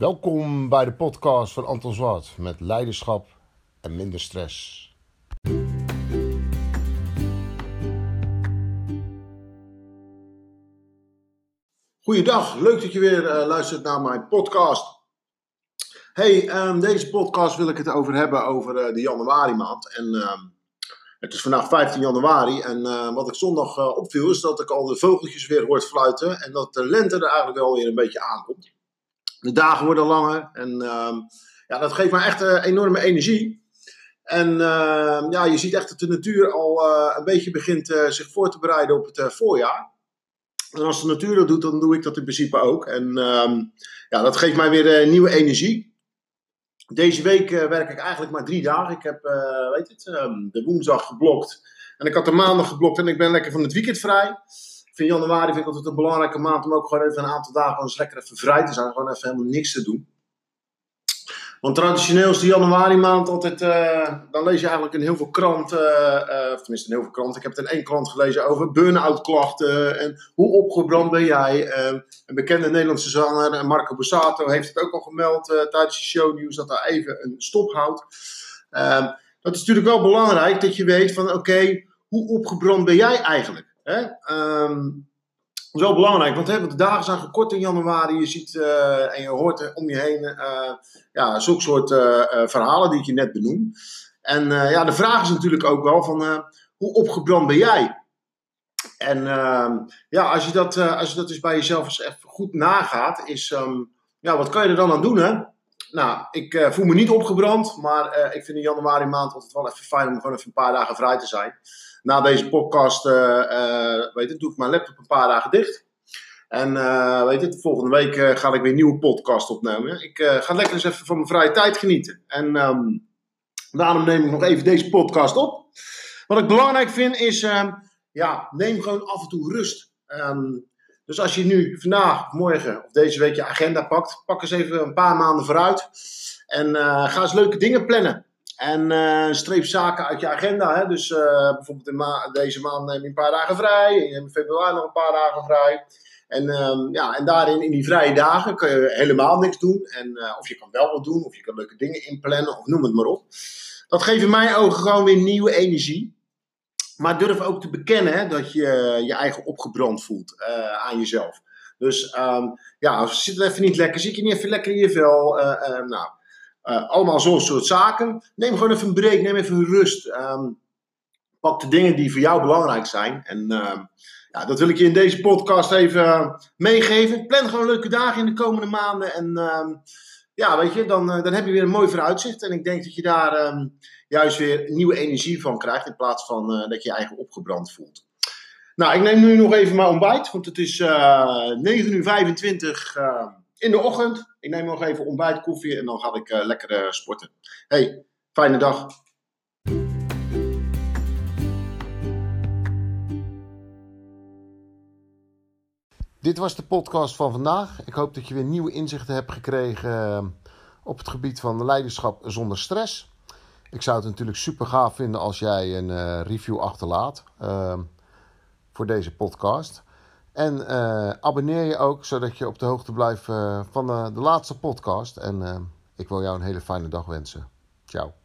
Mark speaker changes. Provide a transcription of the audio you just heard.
Speaker 1: Welkom bij de podcast van Anton Zwart met leiderschap en minder stress. Goeiedag, leuk dat je weer uh, luistert naar mijn podcast. Hey, um, deze podcast wil ik het over hebben over uh, de januari maand. En uh, het is vandaag 15 januari en uh, wat ik zondag opviel is dat ik al de vogeltjes weer hoort fluiten en dat de lente er eigenlijk wel weer een beetje aankomt. De dagen worden langer en ehm, ja, dat geeft me echt enorme energie. En ja, je ziet echt dat de natuur al een beetje begint zich voor te bereiden op het voorjaar. En als de natuur dat doet, dan doe ik dat in principe ook. En ehm, ja, dat geeft mij weer nieuwe energie. Deze week werk ik eigenlijk maar drie dagen. Ik heb, weet het, de woensdag geblokt. En ik had de maandag geblokt en ik ben lekker van het weekend vrij. Vind januari vind ik altijd een belangrijke maand om ook gewoon even een aantal dagen eens lekker even vrij te zijn. Gewoon even helemaal niks te doen. Want traditioneel is de januari maand altijd, uh, dan lees je eigenlijk in heel veel kranten, uh, of tenminste in heel veel kranten, ik heb het in één krant gelezen over burn-out klachten en hoe opgebrand ben jij. Uh, een bekende Nederlandse zanger, Marco Borsato, heeft het ook al gemeld tijdens de shownieuws dat hij even een stop houdt. Ehm, dat is natuurlijk wel belangrijk dat je weet van oké, hoe opgebrand ben jij eigenlijk? Hè? Um, wel belangrijk, want hè, de dagen zijn gekort in januari. Je ziet uh, en je hoort om je heen uh, ja, zulke soort uh, verhalen die ik je net benoem. En ja, de vraag is natuurlijk ook wel van hoe opgebrand ben jij? En ehm, ja, als je, dat, als je dat dus bij jezelf eens even goed nagaat, is um, ja, wat kan je er dan aan doen hè? Nou, ik voel me niet opgebrand, maar ik vind in januari maand altijd wel even fijn om gewoon even een paar dagen vrij te zijn na deze podcast, uh, weet je, doe ik mijn laptop een paar dagen dicht. En uh, weet je, volgende week ga ik weer een nieuwe podcast opnemen. Ik ga lekker eens even van mijn vrije tijd genieten. En um, daarom neem ik nog even deze podcast op. Wat ik belangrijk vind is, um, ja, neem gewoon af en toe rust. Um, dus als je nu vandaag, morgen of deze week je agenda pakt, pak eens even een paar maanden vooruit. En ga eens leuke dingen plannen. En uh, streep zaken uit je agenda. Hè? Dus uh, bijvoorbeeld in deze maand neem je een paar dagen vrij. In februari nog een paar dagen vrij. En, um, ja, en daarin, in die vrije dagen, kun je helemaal niks doen. En, uh, of je kan wel wat doen, of je kan leuke dingen inplannen, of noem het maar op. Dat geeft in mijn ogen gewoon weer nieuwe energie. Maar durf ook te bekennen hè, dat je je eigen opgebrand voelt aan jezelf. Dus um, ja, zit even niet lekker, zit je niet even lekker in je vel. nou, uh, allemaal zo'n soort zaken. Neem gewoon even een break, neem even rust. Um, pak de dingen die voor jou belangrijk zijn. En uh, ja, dat wil ik je in deze podcast even uh, meegeven. Plan gewoon leuke dagen in de komende maanden. En uh, ja, weet je, dan, dan heb je weer een mooi vooruitzicht. En ik denk dat je daar ehm, juist weer nieuwe energie van krijgt. In plaats van dat je je eigen opgebrand voelt. Nou, ik neem nu nog even mijn ontbijt. Want het is 9 uur 25 in de ochtend. Ik neem nog even ontbijt, koffie en dan ga ik uh, lekker uh, sporten. Hey, fijne dag. Dit was de podcast van vandaag. Ik hoop dat je weer nieuwe inzichten hebt gekregen eh, op het gebied van leiderschap zonder stress. Ik zou het natuurlijk super gaaf vinden als jij een review achterlaat voor deze podcast. En uh, abonneer je ook, zodat je op de hoogte blijft uh, van de, de laatste podcast. En ik wil jou een hele fijne dag wensen. Ciao.